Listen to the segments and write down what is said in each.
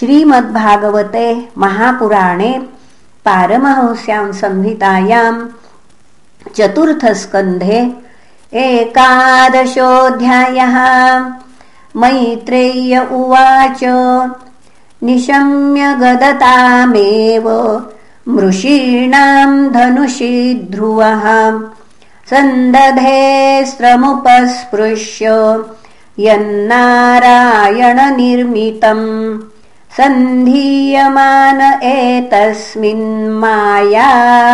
श्रीमद्भागवते महापुराणे पारमहंस्यां संहितायां चतुर्थस्कन्धे एकादशोऽध्यायः। मैत्रेय्य उवाच निशम्य गदतामेव मृषीणां धनुषि ध्रुवः सन्दधेस्त्रमुपस्पृश्य यन्नारायणनिर्मितम् सन्धीयमान एतस्मिन्माया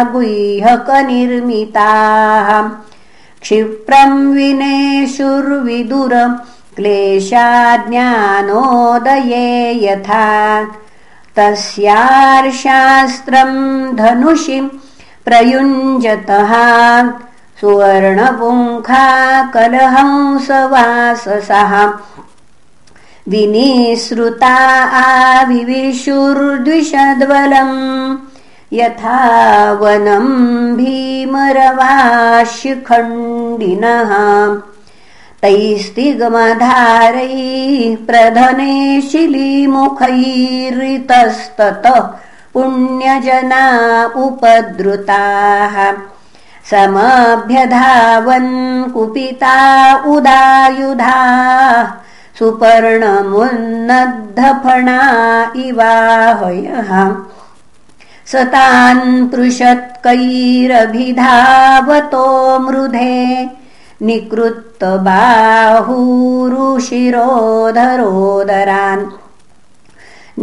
गुह्यकनिर्मिताः। क्षिप्रम् विनेशुर्विदुर क्लेशाज्ञानोदये यथा। तस्यार्शास्त्रम् धनुषि प्रयुञ्जतः। सुवर्णपुङ्खा कलहंसवाससः विनिसृता आविविशुर्द्विषद्वलम्। यथा वनम् भीमरवाशिखण्डिनः। तैस्तिगमधारैः प्रधने शिलीमुखैरितस्ततः पुण्यजना उपद्रुताः। समभ्यधावन् कुपिता उदायुधा सुपर्णमुन्नद्धफणा इवाहयः स तान् पृषत्कैरभिधावतो मृधे निकृत्तबाहुरुशिरोधरोदरान्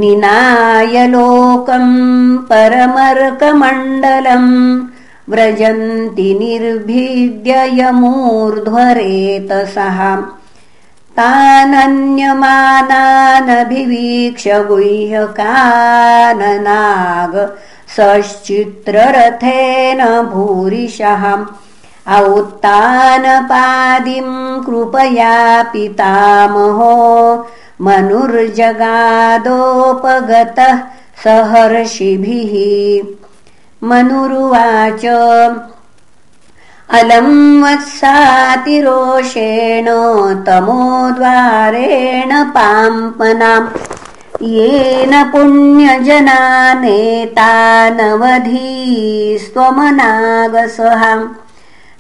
निनायलोकम् परमर्कमण्डलम् व्रजन्ति निर्भिद्ययमूर्ध्वरेतसः तानन्यमानानभिवीक्ष गुह्यकाननाग सश्चित्ररथेन भूरिशः औत्तानपादिम् कृपया पितामहो मनुर्जगादोपगतः सहर्षिभिः। मनुरुवाच अलम् वत्सातिरोषेण तमोद्वारेण पाम्पनाम्। येन पुण्यजनानेतानवधी स्वमनागसहाम्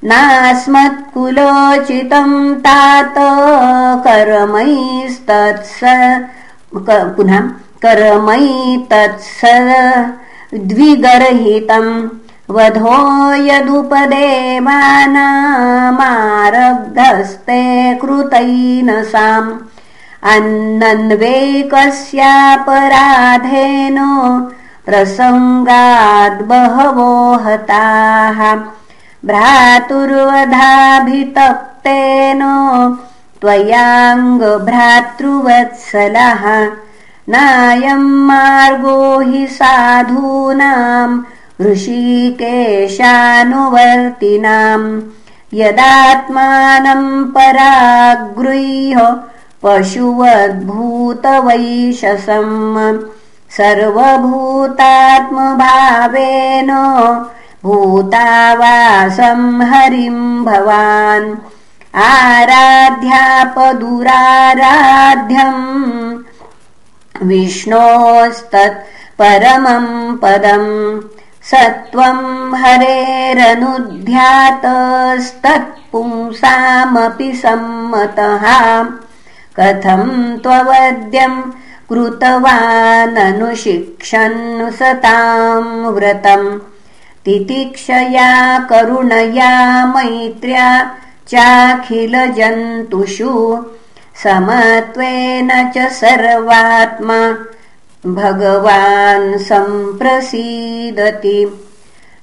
नास्मत्कुलोचितम् तात कर्मैस्तत्स पुनः कर्मैतत्स द्विगर्हितम् वधो यदुपदेवानामारब्धस्ते कृतैनसाम्। अन्नन्वेकस्यापराधेन प्रसङ्गाद्बहवो हताः। भ्रातुर्वधाभितप्तेन त्वयाङ्गभ्रातृवत्सलः। नायम् मार्गो हि साधूनाम् ऋषिकेशानुवर्तिनाम् यदात्मानम् परागृह्य पशुवद्भूतवैशसम् सर्वभूतात्मभावेन भूतावासम् हरिम् भवान् आराध्यापदुराराध्यम् विष्णोस्तत् परमम् पदम् सत्वम् हरेरनुध्यातस्तत्पुंसामपि सम्मतः। कथम् त्ववद्यम् कृतवाननुशिक्षन् सताम् व्रतम्। तितिक्षया करुणया मैत्र्या चाखिलजन्तुषु। समत्वेन च सर्वात्मा भगवान् सम्प्रसीदति।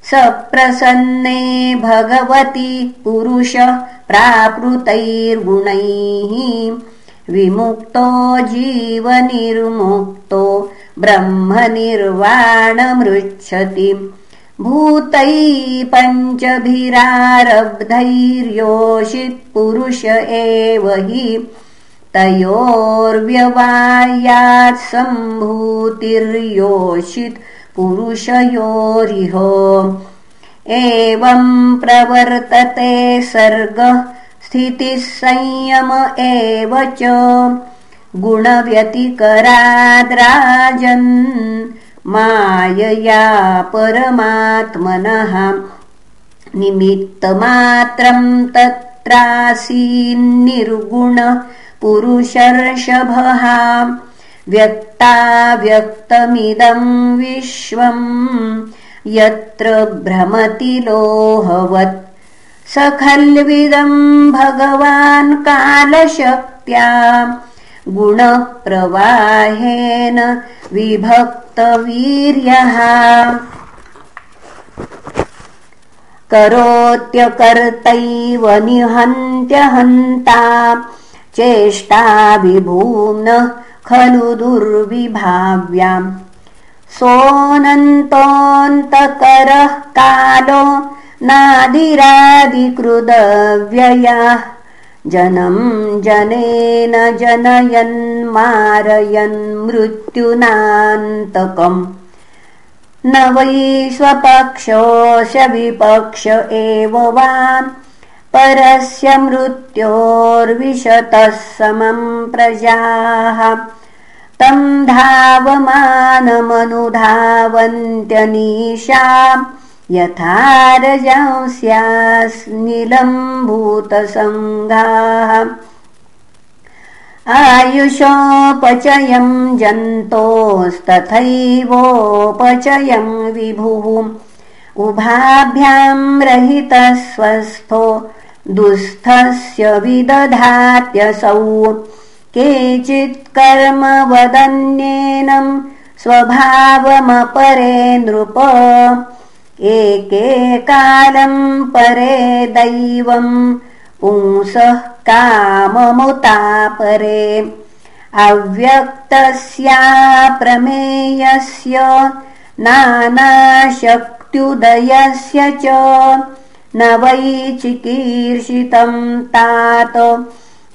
सप्रसन्ने भगवति पुरुष प्राकृतैर्गुणैः। विमुक्तो जीवनिर्मुक्तो ब्रह्मनिर्वाणमृच्छति। भूतैः पञ्चभिरारब्धैर्योषित्पुरुष एव हि तयोर्व्यवायात् सम्भूतिर्योषित् पुरुषयोरिह। एवम् प्रवर्तते सर्गः स्थितिः संयम एव च। गुणव्यतिकराद्राजन् मायया परमात्मनः। निमित्तमात्रं तत्रासीन्निर्गुण पुरुषर्षभः व्यक्ताव्यक्तमिदं विश्वम् यत्र भ्रमति लोहवत् स खल्विदम् भगवान् कालशक्त्या गुणप्रवाहेन विभक्तवीर्यः करोत्यकर्तैव निहन्त्यहन्ता चेष्टा खलु दुर्विभाव्याम्। सोऽनन्तोऽन्तकरः कालो नादिरादिकृदव्ययः। जनम् जनेन जनयन् मृत्युनान्तकम् न वै स्वपक्षोऽस्य विपक्ष एव वा परस्य मृत्योर्विशतः समम् प्रजाः। तम् धावमानमनुधावन्त्यनीशा। यथा रजंस्यास्निलम्भूतसङ्घाः। आयुषोपचयम् जन्तोस्तथैवोपचयम् विभुः। उभाभ्याम् रहितस्वस्थो दुःस्थस्य विदधात्यसौ। केचित्कर्म वदन्येनम् स्वभावमपरे नृप। एके कालम् परे दैवम् पुंसः काममुतापरे। अव्यक्तस्याप्रमेयस्य नानाशक्त्युदयस्य च न वै चिकीर्षितम् तात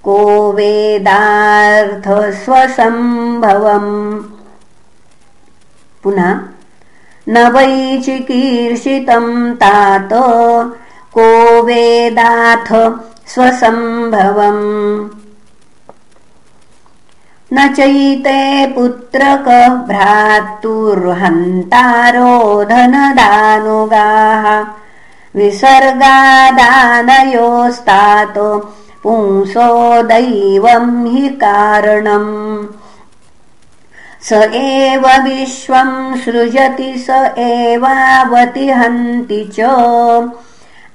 को वेदार्थस्वसम्भवम्। पुनः न वै चिकीर्षितम् तात को वेदाथ स्वसम्भवम्। न चैते पुत्रकः भ्रातुर्हन्तारोधनदानुगाः विसर्गादानयोस्तात् पुंसो दैवम् हि कारणम्। स एव विश्वम् सृजति स एवावतिहन्ति च।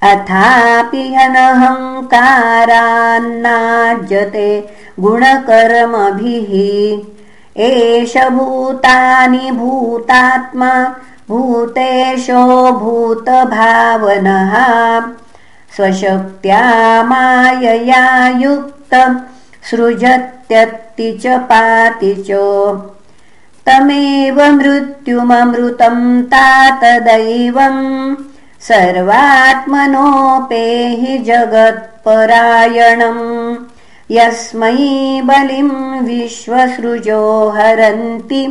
अथापि अनहङ्कारान्नाज्यते गुणकर्मभिः। एष भूतानि भूतात्मा भूतेशो भूतभावनः स्वशक्त्या मायया युक्त सृजत्यत्ति च पाति च तमेव मृत्युममृतम् तातदैवम् सर्वात्मनोपेहि जगत्परायणम्। यस्मै बलिम् विश्वसृजो हरन्ति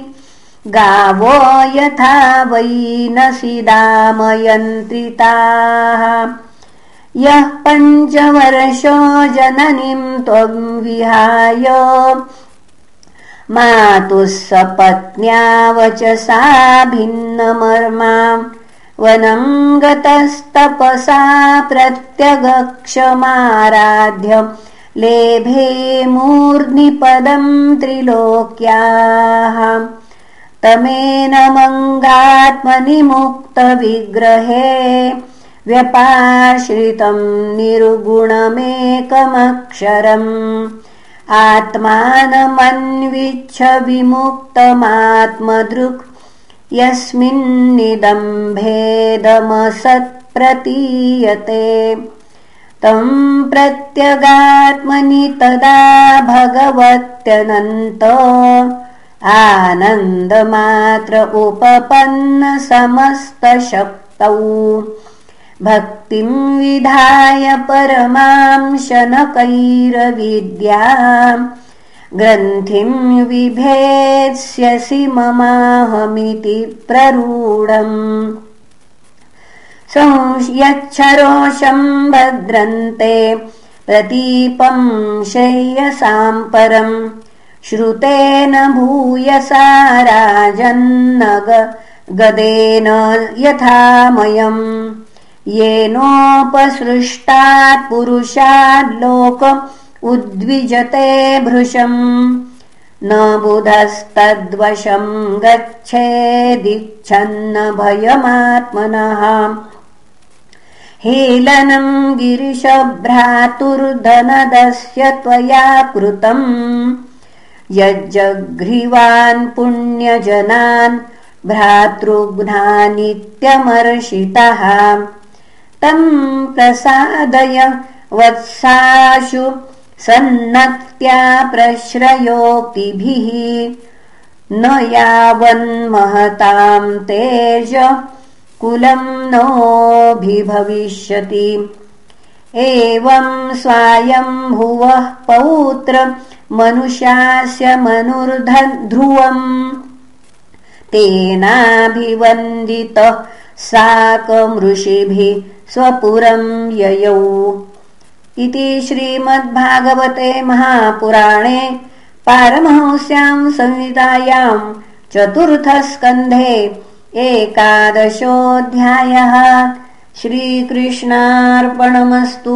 गावो यथा वै नसिदामयन्त्रिताः यः पञ्चवर्षो जननीम् त्वम् विहाय। मातुः सपत्न्या वचसा भिन्नमर्मा। वनम् गतस्तपसा प्रत्यगक्षमाराध्य। लेभे मूर्ध्निपदम् त्रिलोक्याः तमेन मङ्गात्मनि मुक्तविग्रहे व्यपाश्रितम् निर्गुणमेकमक्षरम् आत्मानमन्विच्छ विमुक्तमात्मदृक् यस्मिन्निदम्भेदमसत्प्रतीयते तम् प्रत्यगात्मनि तदा भगवत्यनन्त आनन्दमात्र समस्तशक्तौ भक्तिम् विधाय परमां शनकैरविद्या ग्रन्थिम् विभेत्स्यसि ममाहमिति प्ररूढम्। संयच्छरोषम् भद्रन्ते प्रतीपम् शय्यसाम् परम् श्रुतेन भूयसा राजन्न गदेन यथामयम्। येनोपसृष्टात् पुरुषाल्लोक उद्विजते भृशम्। न बुधस्तद्वशम् गच्छेदिच्छन्न भयमात्मनः। हेलनम् गिरिशभ्रातुर्धनदस्य त्वया कृतम् यज्जघ्रिवान् पुण्यजनान् भ्रातृघ्नानित्यमर्षितः। तम् प्रसादय वत्साशु सन्नत्या प्रश्रयोक्तिभिः न यावन्महताम् तेज कुलम् नोऽभिभविष्यति। एवम् स्वायम्भुवः पौत्र मनुष्यास्य मनुर्ध्रुवम् तेनाभिवन्दितः साकमृषिभिः स्वपुरम् ययौ। इति श्रीमद्भागवते महापुराणे पारमहंस्याम् संहितायाम् चतुर्थस्कन्धे एकादशोऽध्यायः। श्रीकृष्णार्पणमस्तु